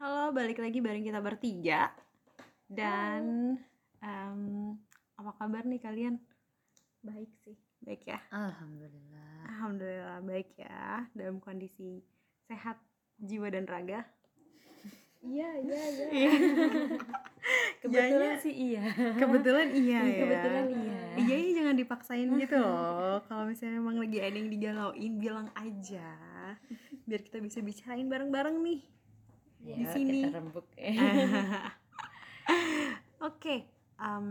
Halo, balik lagi bareng kita bertiga. Dan em, apa kabar nih kalian? Baik sih. Baik ya? Alhamdulillah. Alhamdulillah baik ya. Dalam kondisi sehat jiwa dan raga. Iya, iya, iya. Kebetulan Iyanya- sih iya. Kebetulan iya ya. Kebetulan iya. Iya, iya jangan dipaksain gitu loh. Kalau misalnya emang lagi ada yang digalauin, bilang aja. Biar kita bisa bicarain bareng-bareng nih. Ya, Di sini. kita rembuk. Oke, em,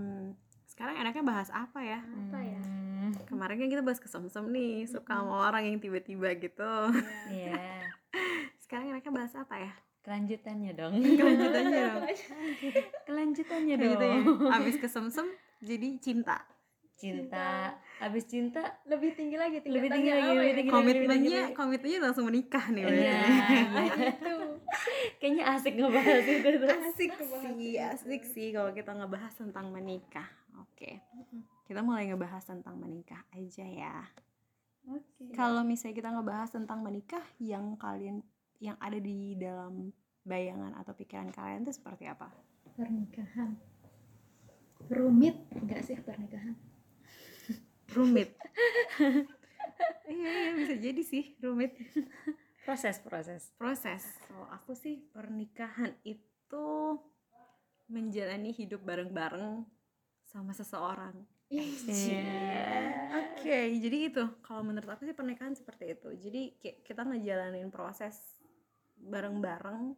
sekarang enaknya bahas apa ya? Apa ya? Hmm, Kemarin kan kita bahas kesemsem nih, suka sama orang yang tiba-tiba gitu. Iya. Sekarang enaknya bahas apa ya? Kelanjutannya dong. Kelanjutannya dong. Kelanjutannya dong. Kelanjutannya. Abis kesemsem jadi cinta. Cinta. Abis cinta Lebih tinggi lagi Lebih tingkatannya tinggi lagi, apa lebih ya? tinggi. Komitmennya, komitmennya langsung menikah nih. Iya. berarti. Itu. Kayaknya asik ngebahas itu tuh. Asik sih, asik sih kalau kita ngebahas tentang menikah. Oke, kita mulai ngebahas tentang menikah aja ya. Oke. Kalau misalnya kita ngebahas tentang menikah, yang kalian yang ada di dalam bayangan atau pikiran kalian itu seperti apa? Pernikahan. Rumit enggak sih pernikahan? Rumit. iya, iya bisa jadi sih rumit. Proses, proses. Proses. Kalau aku sih pernikahan itu menjalani hidup bareng-bareng sama seseorang. Iya. Oke, jadi itu kalau menurut aku sih pernikahan seperti itu. Jadi kayak kita ngejalanin proses bareng-bareng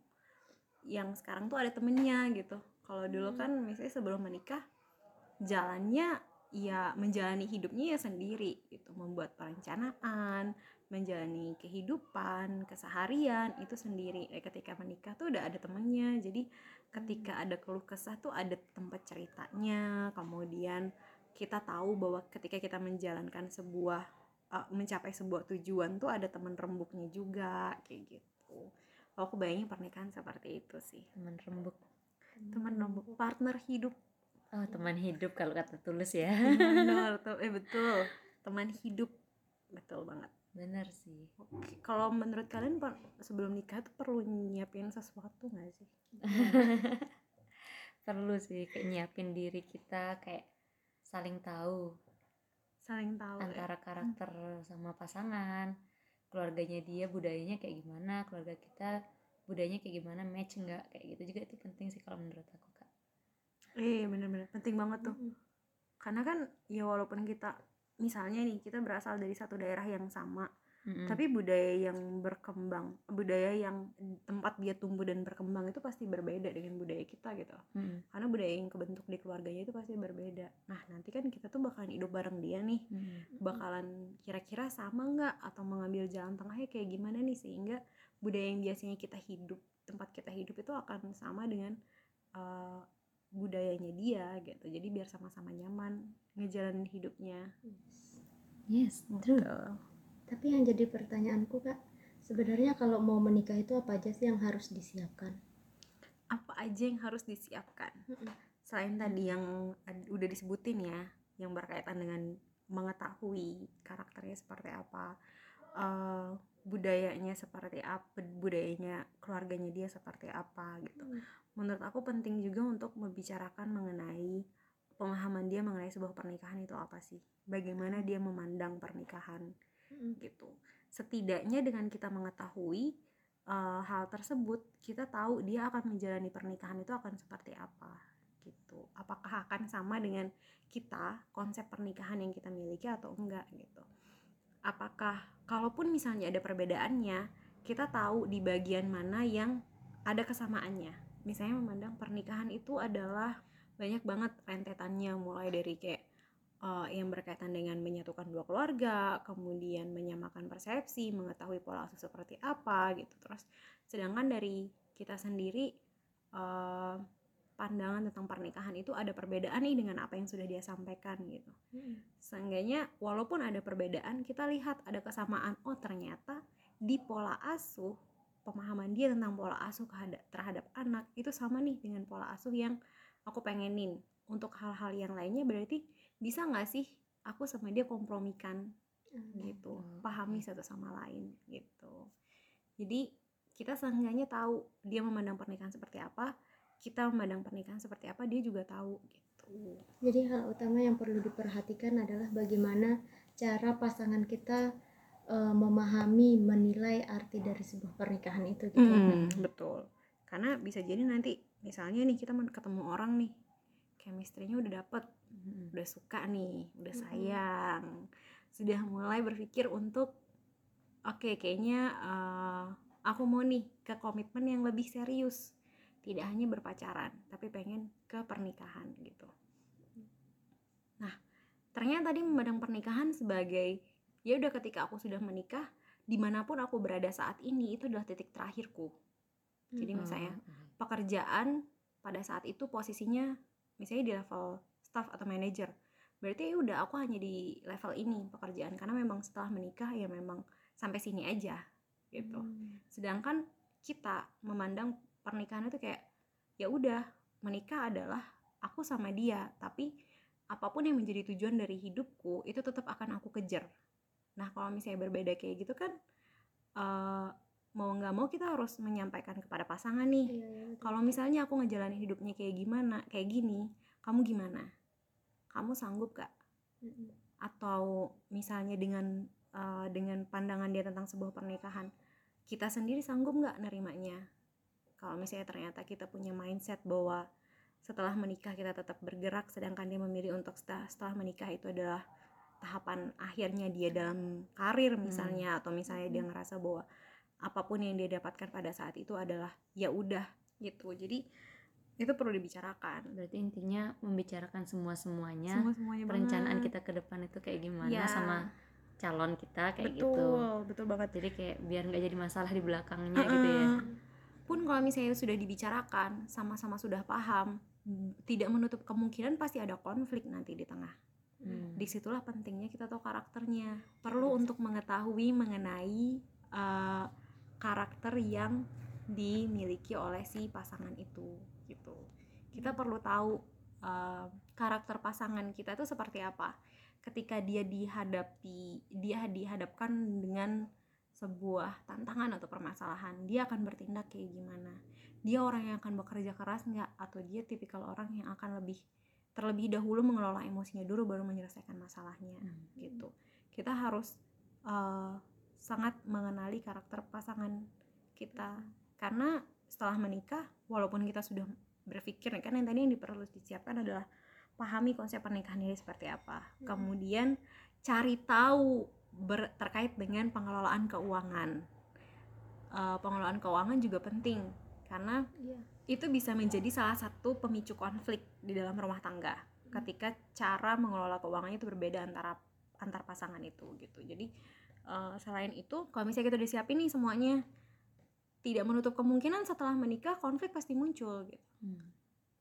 yang sekarang tuh ada temennya gitu. Kalau dulu kan misalnya sebelum menikah jalannya ya menjalani hidupnya ya sendiri gitu, membuat perencanaan, menjalani kehidupan, keseharian itu sendiri. Eh, ketika menikah tuh udah ada temennya. Jadi ketika ada keluh kesah tuh ada tempat ceritanya. Kemudian kita tahu bahwa ketika kita menjalankan sebuah uh, mencapai sebuah tujuan tuh ada teman rembuknya juga kayak gitu. Kalau aku bayangin pernikahan seperti itu sih. Teman rembuk. Teman rembuk, partner hidup. Oh, teman hidup kalau kata tulus ya. Benar, tuh, eh betul. Teman hidup. Betul banget. Bener sih. Kalau menurut kalian sebelum nikah tuh perlu nyiapin sesuatu nggak sih? Perlu sih kayak nyiapin diri kita kayak saling tahu Saling tahu. ya. antara karakter sama pasangan keluarganya dia budayanya kayak gimana keluarga kita budayanya kayak gimana match nggak kayak gitu juga itu penting sih kalau menurut aku kak Eh, bener-bener penting banget tuh. Mm-mm. Karena kan ya walaupun kita misalnya nih kita berasal dari satu daerah yang sama, Mm-mm. tapi budaya yang berkembang, budaya yang tempat dia tumbuh dan berkembang itu pasti berbeda dengan budaya kita gitu. Mm-mm. Karena budaya yang kebentuk di keluarganya itu pasti berbeda. Nah, nanti kan kita tuh bakalan hidup bareng dia nih. Mm-mm. Bakalan kira-kira sama nggak atau mengambil jalan tengahnya kayak gimana nih sehingga budaya yang biasanya kita hidup, tempat kita hidup itu akan sama dengan eh, budayanya dia gitu. Jadi biar sama-sama nyaman ngejalanin hidupnya. yes true Gitu. Tapi yang jadi pertanyaanku kak, sebenarnya kalau mau menikah itu apa aja sih yang harus disiapkan? Apa aja yang harus disiapkan? selain tadi yang udah disebutin ya yang berkaitan dengan mengetahui karakternya seperti apa eh, budayanya seperti apa budayanya keluarganya dia seperti apa gitu menurut aku penting juga untuk membicarakan mengenai pemahaman dia mengenai sebuah pernikahan itu apa sih? Bagaimana dia memandang pernikahan gitu. Setidaknya dengan kita mengetahui eh, hal tersebut kita tahu dia akan menjalani pernikahan itu akan seperti apa gitu. Apakah akan sama dengan kita konsep pernikahan yang kita miliki atau enggak gitu. Apakah kalaupun misalnya ada perbedaannya kita tahu di bagian mana yang ada kesamaannya. Misalnya memandang pernikahan itu adalah banyak banget rentetannya mulai dari kayak eh, yang berkaitan dengan menyatukan dua keluarga, kemudian menyamakan persepsi, mengetahui pola asuh seperti apa gitu. Terus sedangkan dari kita sendiri eh, pandangan tentang pernikahan itu ada perbedaan nih dengan apa yang sudah dia sampaikan gitu. Seenggaknya walaupun ada perbedaan, kita lihat ada kesamaan. Oh, ternyata di pola asuh pemahaman dia tentang pola asuh terhadap anak itu sama nih dengan pola asuh yang aku pengenin. Untuk hal-hal yang lainnya berarti bisa nggak sih aku sama dia kompromikan gitu, Oh, pahami satu sama lain gitu. Jadi kita seenggaknya tahu dia memandang pernikahan seperti apa kita memandang pernikahan seperti apa dia juga tahu gitu Jadi hal utama yang perlu diperhatikan adalah bagaimana cara pasangan kita eh, memahami, menilai arti dari sebuah pernikahan itu gitu. Hmm, betul. Karena bisa jadi nanti misalnya nih kita ketemu orang nih, chemistry-nya udah dapet, Mm-mm. udah suka nih, udah sayang, sudah mulai berpikir untuk oke kayaknya eh, aku mau nih ke komitmen yang lebih serius, tidak hanya berpacaran, tapi pengen ke pernikahan gitu. Nah, ternyata tadi memandang pernikahan sebagai ya udah ketika aku sudah menikah, di mana pun aku berada saat ini itu adalah titik terakhirku. Jadi Hmm. misalnya. Pekerjaan pada saat itu posisinya misalnya di level staff atau manager. Berarti ya udah aku hanya di level ini pekerjaan karena memang setelah menikah ya memang sampai sini aja gitu. Hmm. sedangkan kita memandang pernikahan itu kayak ya udah menikah adalah aku sama dia tapi apa pun yang menjadi tujuan dari hidupku itu tetap akan aku kejar. Nah kalau misalnya berbeda kayak gitu kan eh, mau nggak mau kita harus menyampaikan kepada pasangan nih. Iya, iya, kalau misalnya aku ngejalanin hidupnya kayak gimana kayak gini kamu gimana? Kamu sanggup gak Mm-mm. atau misalnya dengan eh, dengan pandangan dia tentang sebuah pernikahan kita sendiri sanggup nggak nerimanya? Kalau misalnya ternyata kita punya mindset bahwa setelah menikah kita tetap bergerak sedangkan dia memilih untuk setelah, setelah menikah itu adalah tahapan akhirnya dia dalam karir misalnya atau misalnya dia ngerasa bahwa apa pun yang dia dapatkan pada saat itu adalah ya udah gitu. Jadi itu perlu dibicarakan. Berarti intinya membicarakan semua semuanya semua semuanya perencanaan kita ke depan itu kayak gimana Ya. sama calon kita kayak betul gitu. Betul banget. Jadi kayak biar nggak jadi masalah di belakangnya gitu ya. Pun kalau misalnya sudah dibicarakan sama-sama sudah paham tidak menutup kemungkinan pasti ada konflik nanti di tengah. Hmm. di situlah pentingnya kita tahu karakternya. Perlu untuk mengetahui mengenai eh, karakter yang dimiliki oleh si pasangan itu gitu. Kita perlu tahu eh, karakter pasangan kita itu seperti apa. Ketika dia dihadapi dia dihadapkan dengan sebuah tantangan atau permasalahan dia akan bertindak kayak gimana? Dia orang yang akan bekerja keras nggak? Atau dia tipikal orang yang akan lebih terlebih dahulu mengelola emosinya dulu baru menyelesaikan masalahnya Hmm. gitu. Kita harus eh, sangat mengenali karakter pasangan kita. Karena setelah menikah walaupun kita sudah berpikir kan yang tadi yang perlu disiapkan adalah pahami konsep pernikahan ini seperti apa. Hmm. kemudian cari tahu ber- terkait dengan pengelolaan keuangan. Eh, pengelolaan keuangan juga penting karena Iya. itu bisa menjadi salah satu pemicu konflik di dalam rumah tangga ketika cara mengelola keuangannya itu berbeda antara antar pasangan itu gitu. Jadi eh, selain itu kalau misalnya kita udah siapin nih semuanya tidak menutup kemungkinan setelah menikah konflik pasti muncul gitu Hmm.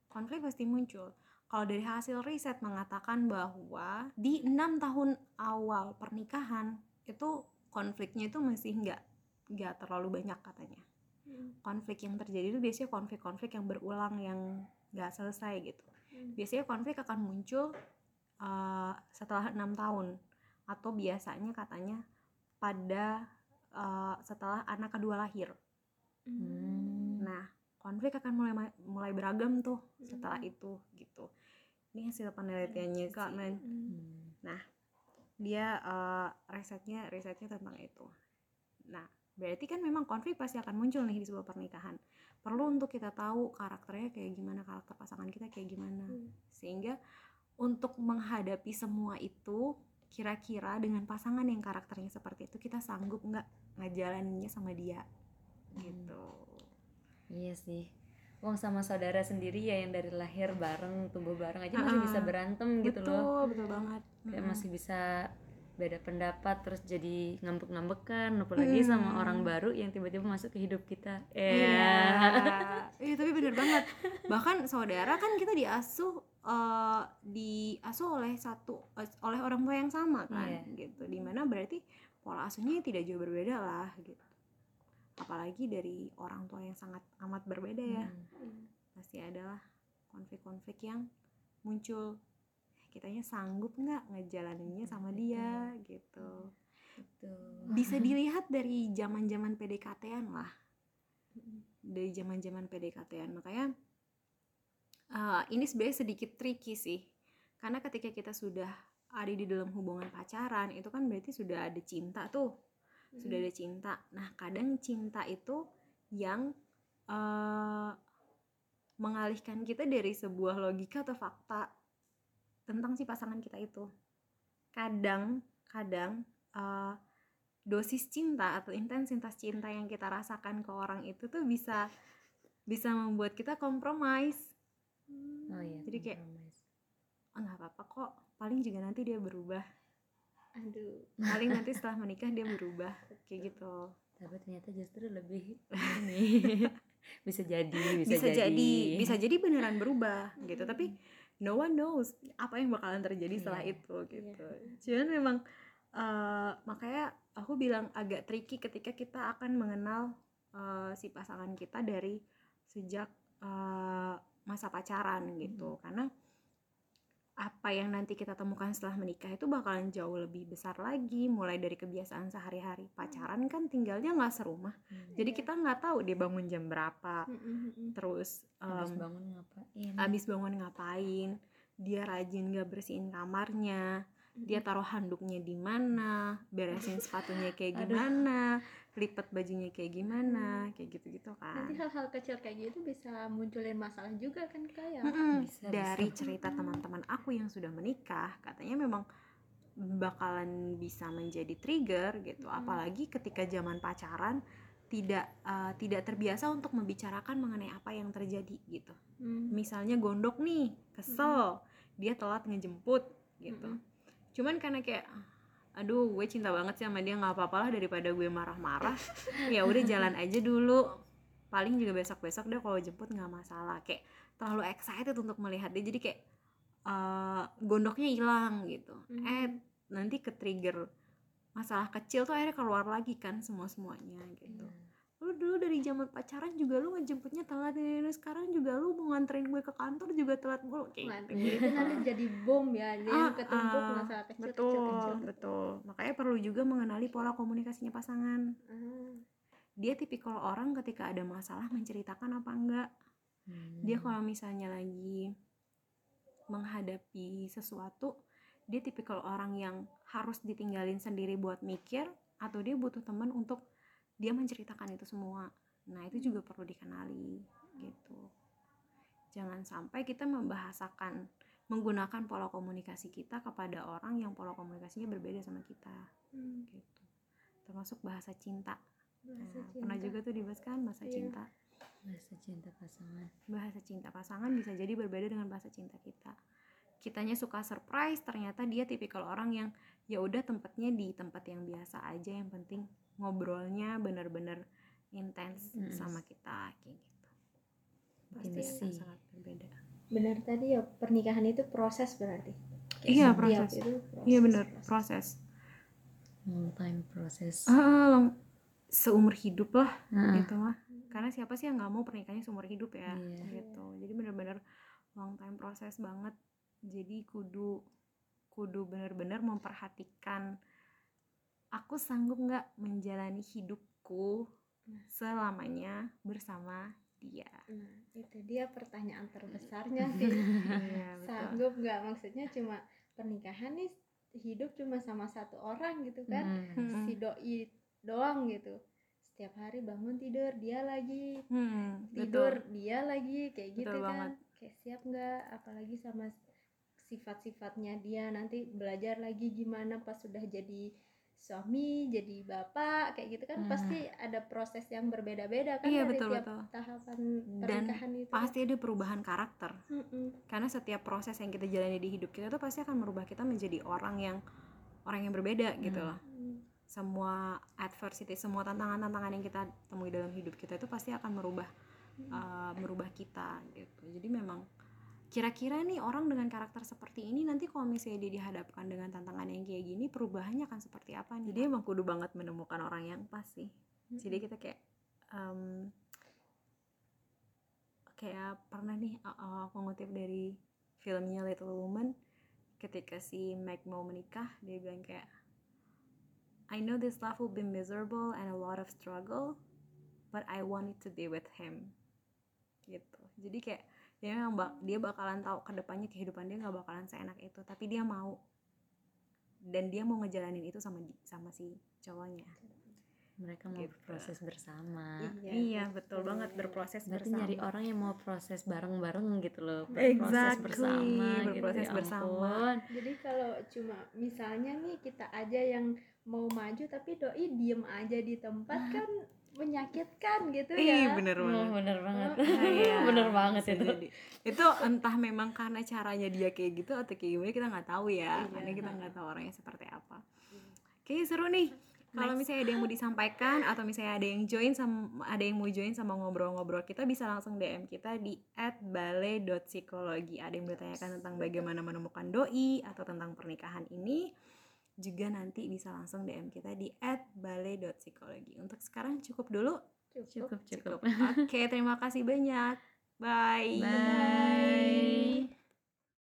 konflik pasti muncul kalau dari hasil riset mengatakan bahwa di enam tahun awal pernikahan itu konfliknya itu masih nggak nggak terlalu banyak katanya Hmm. konflik yang terjadi itu biasanya konflik-konflik yang berulang yang nggak selesai gitu Hmm. biasanya konflik akan muncul uh, setelah enam tahun atau biasanya katanya pada uh, setelah anak kedua lahir Hmm. nah konflik akan mulai mulai beragam tuh setelah Hmm. itu gitu ini hasil penelitiannya kak men Hmm. Hmm. dia uh, risetnya risetnya tentang itu nah berarti kan memang konflik pasti akan muncul nih di sebuah pernikahan perlu untuk kita tahu karakternya kayak gimana karakter pasangan kita kayak gimana Hmm. sehingga untuk menghadapi semua itu kira-kira dengan pasangan yang karakternya seperti itu kita sanggup nggak ngejalaninnya sama dia gitu Iya sih. Wong sama saudara sendiri ya yang dari lahir bareng, tumbuh bareng aja masih Ah, bisa berantem gitu betul loh. betul banget Kayak Mm-mm. masih bisa beda pendapat terus jadi ngambek-ngambekan apalagi Hmm. sama orang baru yang tiba-tiba masuk ke hidup kita. Iya, Iya. iya tapi bener banget. Bahkan saudara kan kita diasuh eh, diasuh oleh satu eh, oleh orang tua yang sama kan, Iya. gitu. Di mana berarti pola asuhnya tidak jauh berbeda lah, gitu. Apalagi dari orang tua yang sangat amat berbeda ya, Hmm. pasti adalah konflik-konflik yang muncul. Kitanya sanggup nggak ngejalaninnya sama dia, gitu. Betul. Bisa dilihat dari zaman-zaman PDKT-an lah. Dari zaman-zaman PDKT-an makanya uh, ini sebenarnya sedikit tricky sih. Karena ketika kita sudah ada di dalam hubungan pacaran itu kan berarti sudah ada cinta tuh. Sudah ada cinta. Nah kadang cinta itu yang uh, mengalihkan kita dari sebuah logika atau fakta tentang si pasangan kita itu. Kadang kadang uh, dosis cinta atau intensitas cinta yang kita rasakan ke orang itu tuh bisa bisa membuat kita kompromis oh iya Jadi kayak- kompromis. oh, nggak apa-apa kok paling juga nanti dia berubah. Aduh. Paling nanti setelah menikah dia berubah kayak gitu. Tapi ternyata justru lebih ini. Bisa jadi bisa, bisa, jadi. bisa jadi beneran berubah gitu. Tapi no one knows apa yang bakalan terjadi setelah Iya. itu gitu. Cuman memang eh, makanya aku bilang agak tricky ketika kita akan mengenal eh, si pasangan kita dari sejak eh, masa pacaran gitu. Karena apa yang nanti kita temukan setelah menikah itu bakalan jauh lebih besar lagi mulai dari kebiasaan sehari-hari. Pacaran kan tinggalnya nggak serumah. Hmm. jadi Iya. kita nggak tahu dia bangun jam berapa. Mm-mm. terus habis em, bangun ngapain? abis bangun ngapain? Dia rajin gak bersihin kamarnya? Dia taruh handuknya di mana? Beresin sepatunya kayak gimana? Lipat bajunya kayak gimana? Kayak gitu-gitu nanti kan hal-hal kecil kayak gitu bisa munculin masalah juga kan kayak Mm-mm. Bisa, dari cerita teman-teman aku yang sudah menikah katanya memang bakalan bisa menjadi trigger gitu Mm. apalagi ketika zaman pacaran tidak eh, tidak terbiasa untuk membicarakan mengenai apa yang terjadi gitu Hmm. misalnya gondok nih kesel dia telat ngejemput gitu Mm-mm. cuman karena kayak aduh gue cinta banget sih sama dia nggak apa-apa lah daripada gue marah-marah ya udah jalan aja dulu paling juga besok-besok deh kalau jemput nggak masalah kayak terlalu excited untuk melihat dia jadi kayak eh, gondoknya hilang gitu. Mhm. eh nanti ke trigger masalah kecil tuh akhirnya keluar lagi kan semua semuanya gitu. Iya. lu dulu dari zaman pacaran juga lu ngejemputnya telat ini ini, sekarang juga lu mau nganterin gue ke kantor juga telat mulu kayak gitu. itu nanti jadi bom ya dia Ah, ketumpuk ah, masalah kecil betul kecil kecil. betul. Makanya perlu juga mengenali pola komunikasinya pasangan. Ah, dia tipikal orang ketika ada masalah menceritakan apa enggak Hmm. dia kalau misalnya lagi menghadapi sesuatu dia tipikal orang yang harus ditinggalin sendiri buat mikir atau dia butuh teman untuk dia menceritakan itu semua nah itu juga perlu dikenali gitu jangan sampai kita membahasakan menggunakan pola komunikasi kita kepada orang yang pola komunikasinya berbeda sama kita hmm, gitu termasuk bahasa cinta bahasa Nah, pernah cinta. juga tuh dibahas kan bahasa Iya. cinta bahasa cinta pasangan. Bahasa cinta pasangan bisa jadi berbeda dengan bahasa cinta kita. Kitanya suka surprise ternyata dia tipikal orang yang ya udah tempatnya di tempat yang biasa aja yang penting ngobrolnya bener-bener intens Mm. sama kita kayak gitu. Pasti akan sangat berbeda. Benar tadi ya pernikahan itu proses berarti. Kayak Iya, proses. itu iya bener proses. long time proses ah lang- seumur hidup lah gitu mah karena siapa sih yang nggak mau pernikahannya seumur hidup ya Iya. gitu jadi bener-bener long time proses banget jadi kudu kudu bener-bener memperhatikan aku sanggup nggak menjalani hidupku Nah. selamanya bersama dia nah itu dia pertanyaan terbesarnya sih Iya, betul. sanggup nggak maksudnya cuma pernikahan nih hidup cuma sama satu orang gitu kan Hmm. Si doi doang gitu setiap hari bangun tidur dia lagi Hmm, tidur betul. dia lagi kayak gitu Betul kan banget. kayak siap nggak apalagi sama sifat-sifatnya dia nanti belajar lagi gimana pas sudah jadi suami jadi bapak kayak gitu kan Hmm. pasti ada proses yang berbeda-beda kan Iya, dari betul, tiap betul. tahapan Dan pernikahan itu pasti ada perubahan karakter Mm-mm. karena setiap proses yang kita jalani di hidup kita tuh pasti akan merubah kita menjadi orang yang orang yang berbeda gitu Hmm. loh Mm. Semua adversity semua tantangan-tantangan yang kita temui dalam hidup kita itu pasti akan merubah uh, merubah kita gitu. Jadi memang kira-kira nih orang dengan karakter seperti ini nanti kalau misalnya dia dihadapkan dengan tantangan yang kayak gini perubahannya akan seperti apa nih? Jadi emang kudu banget menemukan orang yang pas sih. Jadi kita kayak em, kayak pernah nih uh, uh, aku ngutip dari filmnya Little Woman ketika si Meg mau menikah dia bilang kayak I know this life will be miserable and a lot of struggle but I wanted to be with him gitu. Jadi kayak dia memang bak- dia bakalan tahu ke depannya kehidupan dia nggak bakalan seenak itu tapi dia mau. Dan dia mau ngejalanin itu sama sama si cowoknya mereka mau Gitu. berproses bersama iya betul banget berproses berarti bersama nyari orang yang mau proses bareng-bareng gitu loh berproses Exactly, bersama berproses gitu ya bersama. ampun. Jadi kalau cuma misalnya nih kita aja yang mau maju tapi doi diem aja di tempat kan menyakitkan gitu Ih, ya. bener Oh, banget bener banget Iya, bener banget itu jadi. itu entah memang karena caranya dia kayak gitu atau kayak gimana kita nggak tahu ya Iya. karena kita nggak tahu orangnya seperti apa oke seru nih kalau misalnya ada yang mau disampaikan atau misalnya ada yang join sama ada yang mau join sama ngobrol-ngobrol kita bisa langsung DM kita di @balai.psikologi ada yang bertanyakan tentang bagaimana menemukan doi atau tentang pernikahan ini juga nanti bisa langsung DM kita di @balai.psikologi untuk sekarang cukup dulu? Cukup. Cukup. Oke, terima kasih banyak. Bye. bye